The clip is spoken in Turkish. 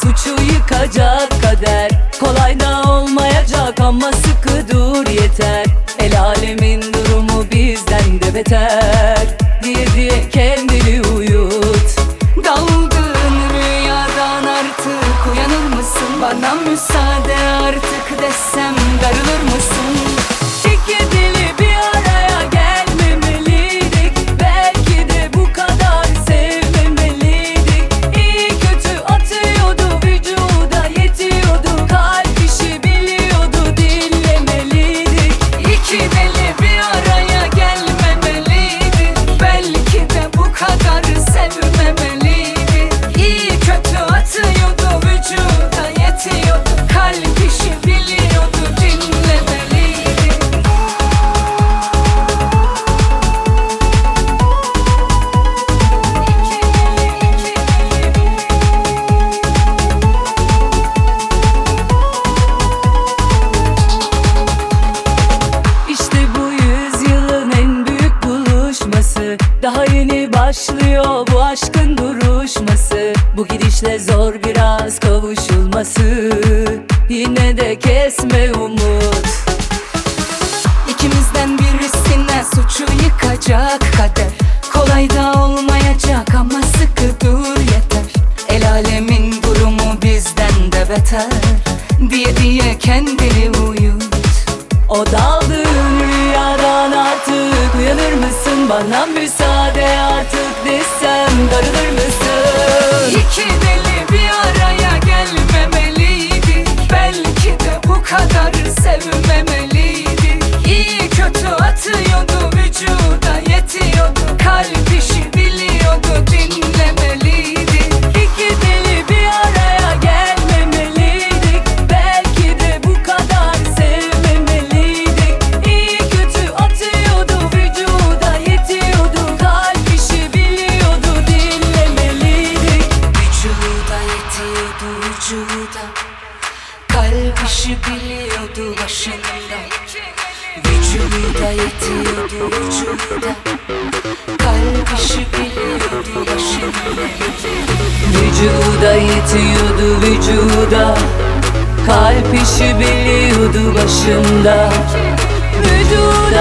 Suçu yıkacak kader. Kolay da olmayacak ama sıkı dur yeter. El alemin durumu bizden de beter. Diye diye kendini uyut. Dalgın rüyadan artık uyanır mısın? Bana müsaade artık desem Daha yeni başlıyor bu aşkın duruşması. Bu gidişle zor biraz kavuşulması. Yine de kesme umut. İkimizden birisine suçu yıkacak kader. Kolay da olmayacak ama sıkı dur yeter. El alemin durumu bizden de beter. Diye diye kendini uyut. O daldığın rüyadan artık uyanır mısın? Bana müsaade kadar başında Vücuda yetiyordu vücuda Kalp işi biliyordu başında Vücuda yetiyordu vücuda. Kalp işi biliyordu başında. Vücuda